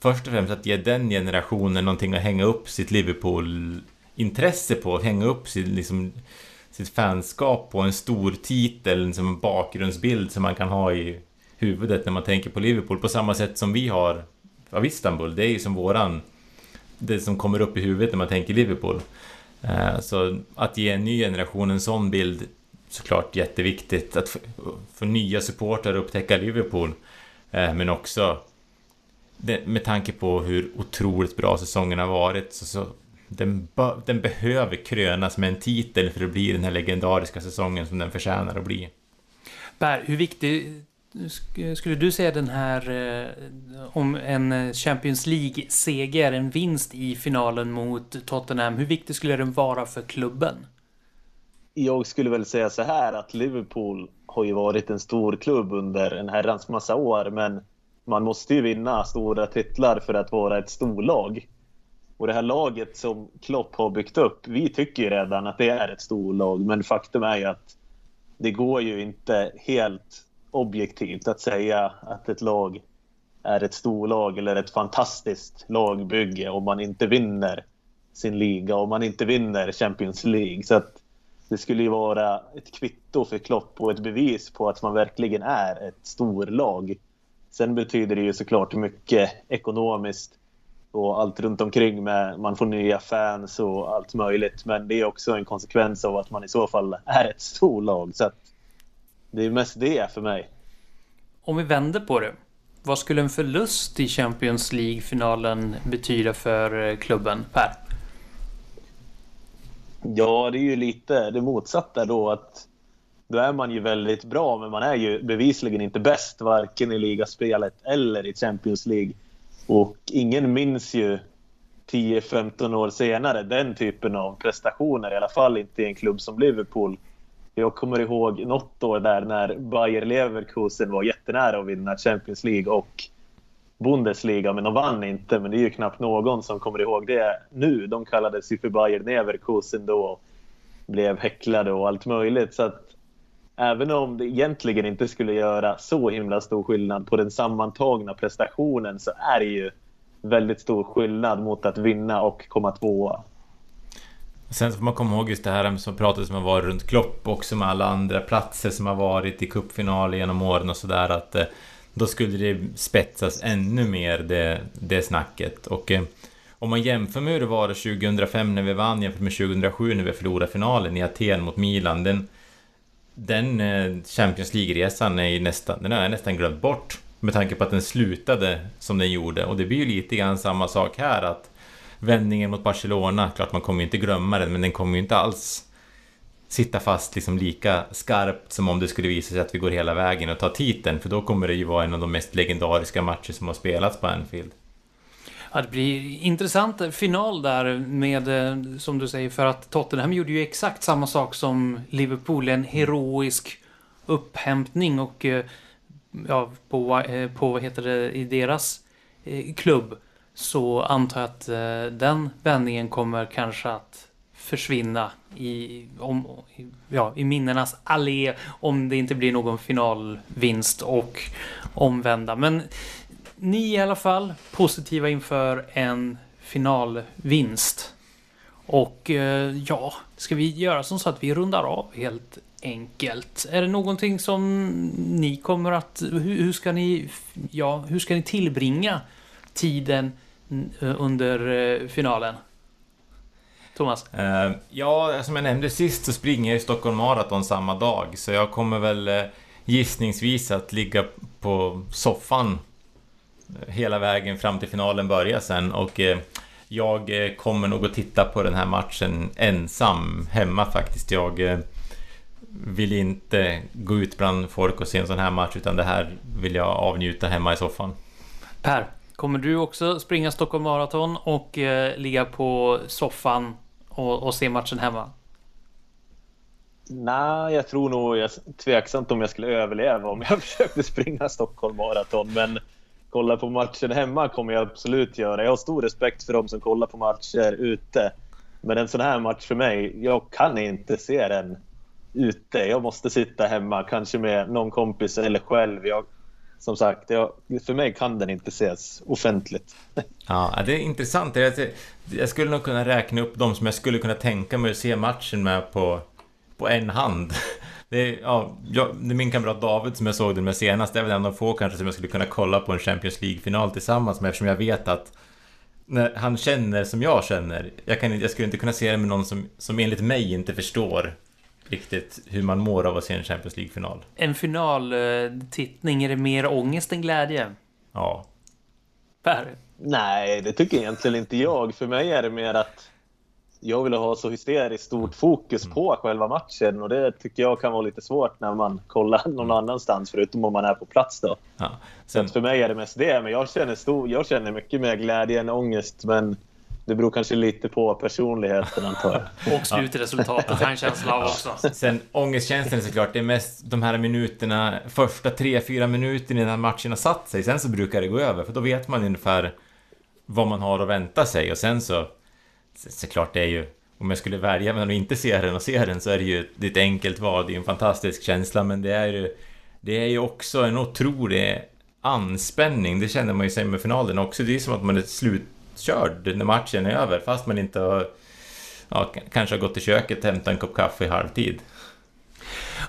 först och främst att ge den generationen någonting att hänga upp sitt Liverpool-intresse på, hänga upp sitt, liksom, sitt fanskap på en stor titel som en bakgrundsbild som man kan ha i huvudet när man tänker på Liverpool på samma sätt som vi har av Istanbul. Det är ju som våran det som kommer upp i huvudet när man tänker Liverpool. Eh, så att ge en ny generation en sån bild såklart jätteviktigt. Att få nya supportrar upptäcka Liverpool. Eh, men också med tanke på hur otroligt bra säsongen har varit så, så den, den behöver krönas med en titel för att bli den här legendariska säsongen som den förtjänar att bli. Per, hur viktig skulle du säga den här eh, om en Champions League-seger, en vinst i finalen mot Tottenham, hur viktig skulle den vara för klubben? Jag skulle väl säga så här att Liverpool har ju varit en stor klubb under en herrans massa år, men man måste ju vinna stora titlar för att vara ett storlag. Och det här laget som Klopp har byggt upp, vi tycker ju redan att det är ett storlag, men faktum är ju att det går ju inte helt objektivt att säga att ett lag är ett storlag eller ett fantastiskt lagbygge om man inte vinner sin liga, om man inte vinner Champions League. Så att det skulle ju vara ett kvitto för Klopp och ett bevis på att man verkligen är ett storlag. Sen betyder det ju såklart mycket ekonomiskt och allt runt omkring med man får nya fans och allt möjligt. Men det är också en konsekvens av att man i så fall är ett storlag. Så att det är mest det för mig. Om vi vänder på det. Vad skulle en förlust i Champions League-finalen betyda för eh, klubben, Per? Ja, det är ju lite det motsatta då. att Då är man ju väldigt bra, men man är ju bevisligen inte bäst varken i ligaspelet eller i Champions League. Och ingen minns ju 10-15 år senare den typen av prestationer, i alla fall inte i en klubb som Liverpool. Jag kommer ihåg något år där när Bayer Leverkusen var jättenära att vinna Champions League och Bundesliga, men de vann inte. Men det är ju knappt någon som kommer ihåg det nu. De kallades ju för Bayer Leverkusen då och blev häcklade och allt möjligt. Så att även om det egentligen inte skulle göra så himla stor skillnad på den sammantagna prestationen så är det ju väldigt stor skillnad mot att vinna och komma tvåa. Sen får man komma ihåg just det här som pratades om att vara runt Klopp också med alla andra platser som har varit i cupfinaler genom åren och sådär att eh, då skulle det spetsas ännu mer det, det snacket. Och eh, om man jämför med hur det var 2005 när vi vann jämfört med 2007 när vi förlorade finalen i Aten mot Milan den, den eh, Champions League-resan är ju nästan, den är nästan glömt bort med tanke på att den slutade som den gjorde. Och det blir ju lite grann samma sak här att vändningen mot Barcelona, klart man kommer ju inte glömma den, men den kommer ju inte alls sitta fast liksom lika skarpt som om det skulle visa sig att vi går hela vägen och tar titeln, för då kommer det ju vara en av de mest legendariska matcher som har spelats på Anfield. Ja, det blir intressant final där med, eh, som du säger, för att Tottenham gjorde ju exakt samma sak som Liverpool, en heroisk upphämtning och eh, ja, på, eh, på vad heter det, i deras klubb så antar jag att eh, den vändningen kommer kanske att försvinna i, om, ja, i minnenas allé om det inte blir någon finalvinst och omvända. Men ni i alla fall positiva inför en finalvinst. Och eh, ja, ska vi göra som så att vi rundar av helt enkelt? Är det någonting som ni kommer att... Hur, hur ska ni... Ja, hur ska ni tillbringa tiden under eh, finalen? Thomas? Uh, ja, som jag nämnde sist så springer jag i Stockholm Marathon samma dag. Så jag kommer väl gissningsvis att ligga på soffan hela vägen fram till finalen börjar sen. Och jag kommer nog att titta på den här matchen ensam hemma faktiskt. Jag vill inte gå ut bland folk och se en sån här match utan det här vill jag avnjuta hemma i soffan. Per? Kommer du också springa Stockholm Marathon och eh, ligga på soffan och, och, se matchen hemma? Nej, jag tror nog jag tveksamt om jag skulle överleva om jag (laughs) försökte springa Stockholm Marathon. Men kolla på matchen hemma kommer jag absolut göra. Jag har stor respekt för de som kollar på matcher ute. Men en sån här match för mig, jag kan inte se den ute. Jag måste sitta hemma, kanske med någon kompis eller själv. Jag, som sagt, jag, för mig kan den inte ses offentligt. (laughs) Ja, det är intressant. Jag, jag skulle nog kunna räkna upp de som jag skulle kunna tänka mig att se matchen med på, på en hand. (laughs) Det är, ja, jag, det är min kamrat David som jag såg den med senast. Det är väl en av få kanske som jag skulle kunna kolla på en Champions League-final tillsammans med eftersom jag vet att när han känner som jag känner. Jag, kan, jag skulle inte kunna se det med någon som, som enligt mig inte förstår riktigt hur man mår av att se en Champions League-final. En finaltittning, är det mer ångest än glädje? Ja. Per? Nej, det tycker egentligen inte jag. För mig är det mer att jag vill ha så hysteriskt stort fokus mm. på själva matchen och det tycker jag kan vara lite svårt när man kollar någon mm. annanstans förutom om man är på plats då. Ja, sen... Så för mig är det mest det, men jag känner, stor, jag känner mycket mer glädje än ångest. Men det beror kanske lite på personligheten antar jag. (laughs) Och slutresultatet en känsla av också. Sen ångestkänslan är såklart, det är mest de här minuterna, första tre, fyra minuterna innan matchen har satt sig. Sen så brukar det gå över, för då vet man ungefär vad man har att vänta sig och sen så såklart det är ju om jag skulle välja mellan att inte se den och se den så är det ju det är ett enkelt val, det är en fantastisk känsla men det är ju Det är ju också en otrolig anspänning, det känner man ju i semifinalen också. Det är som att man är körd när matchen är över fast man inte har ja, kanske har gått till köket och hämtat en kopp kaffe i halvtid.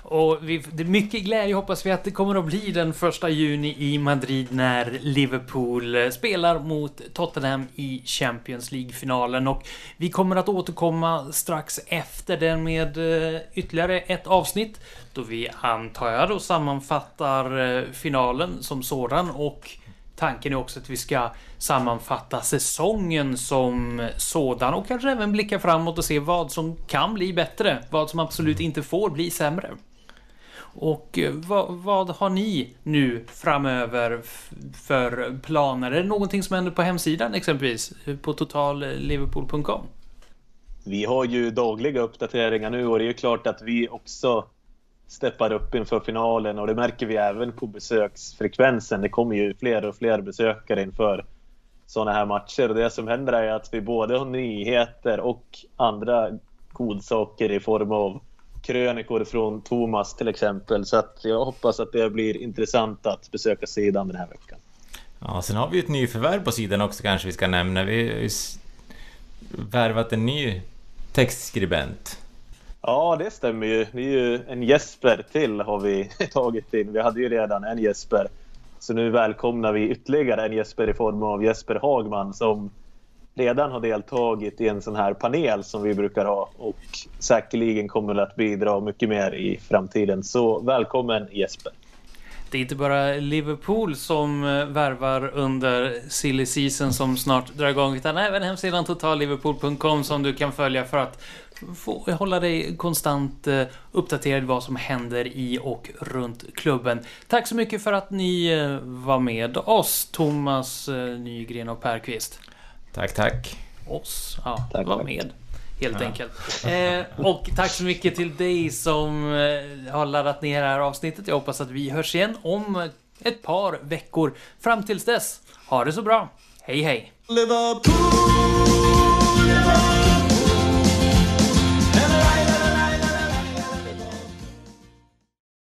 Och vi, det är mycket glädje hoppas vi att det kommer att bli den första juni i Madrid när Liverpool spelar mot Tottenham i Champions League-finalen. Och vi kommer att återkomma strax efter den med ytterligare ett avsnitt. Då vi antar jag då sammanfattar finalen som sådan och Tanken är också att vi ska sammanfatta säsongen som sådan och kanske även blicka framåt och se vad som kan bli bättre, vad som absolut inte får bli sämre. Och eh, vad, vad, har ni nu framöver för planer? Är det någonting som händer på hemsidan exempelvis? Eh, på totalliverpool.com? Vi har ju dagliga uppdateringar nu och det är ju klart att vi också steppar upp inför finalen och det märker vi även på besöksfrekvensen. Det kommer ju fler och fler besökare inför sådana här matcher och det som händer är att vi både har nyheter och andra godsaker i form av krönikor från Thomas till exempel. Så att jag hoppas att det blir intressant att besöka sidan den här veckan. Ja, sen har vi ett nyförvärv på sidan också kanske vi ska nämna. Vi har värvat en ny textskribent. Ja, det stämmer ju. Det är ju en Jesper till har vi (laughs) tagit in. Vi hade ju redan en Jesper. Så nu välkomnar vi ytterligare en Jesper i form av Jesper Hagman som redan har deltagit i en sån här panel som vi brukar ha och säkerligen kommer att bidra mycket mer i framtiden. Så välkommen Jesper! Det är inte bara Liverpool som eh, värvar under silly season som snart drar igång utan även hemsidan totalliverpool.com som du kan följa för att få hålla dig konstant eh, uppdaterad vad som händer i och runt klubben. Tack så mycket för att ni eh, var med oss, Thomas Nygren och Per Kvist. Tack, tack. Oss, ja, tack, var med. Helt ja. enkelt. Eh, och tack så mycket till dig som eh, har laddat ner det här avsnittet. Jag hoppas att vi hörs igen om ett par veckor. Fram tills dess, ha det så bra. Hej hej! Liverpool, Liverpool.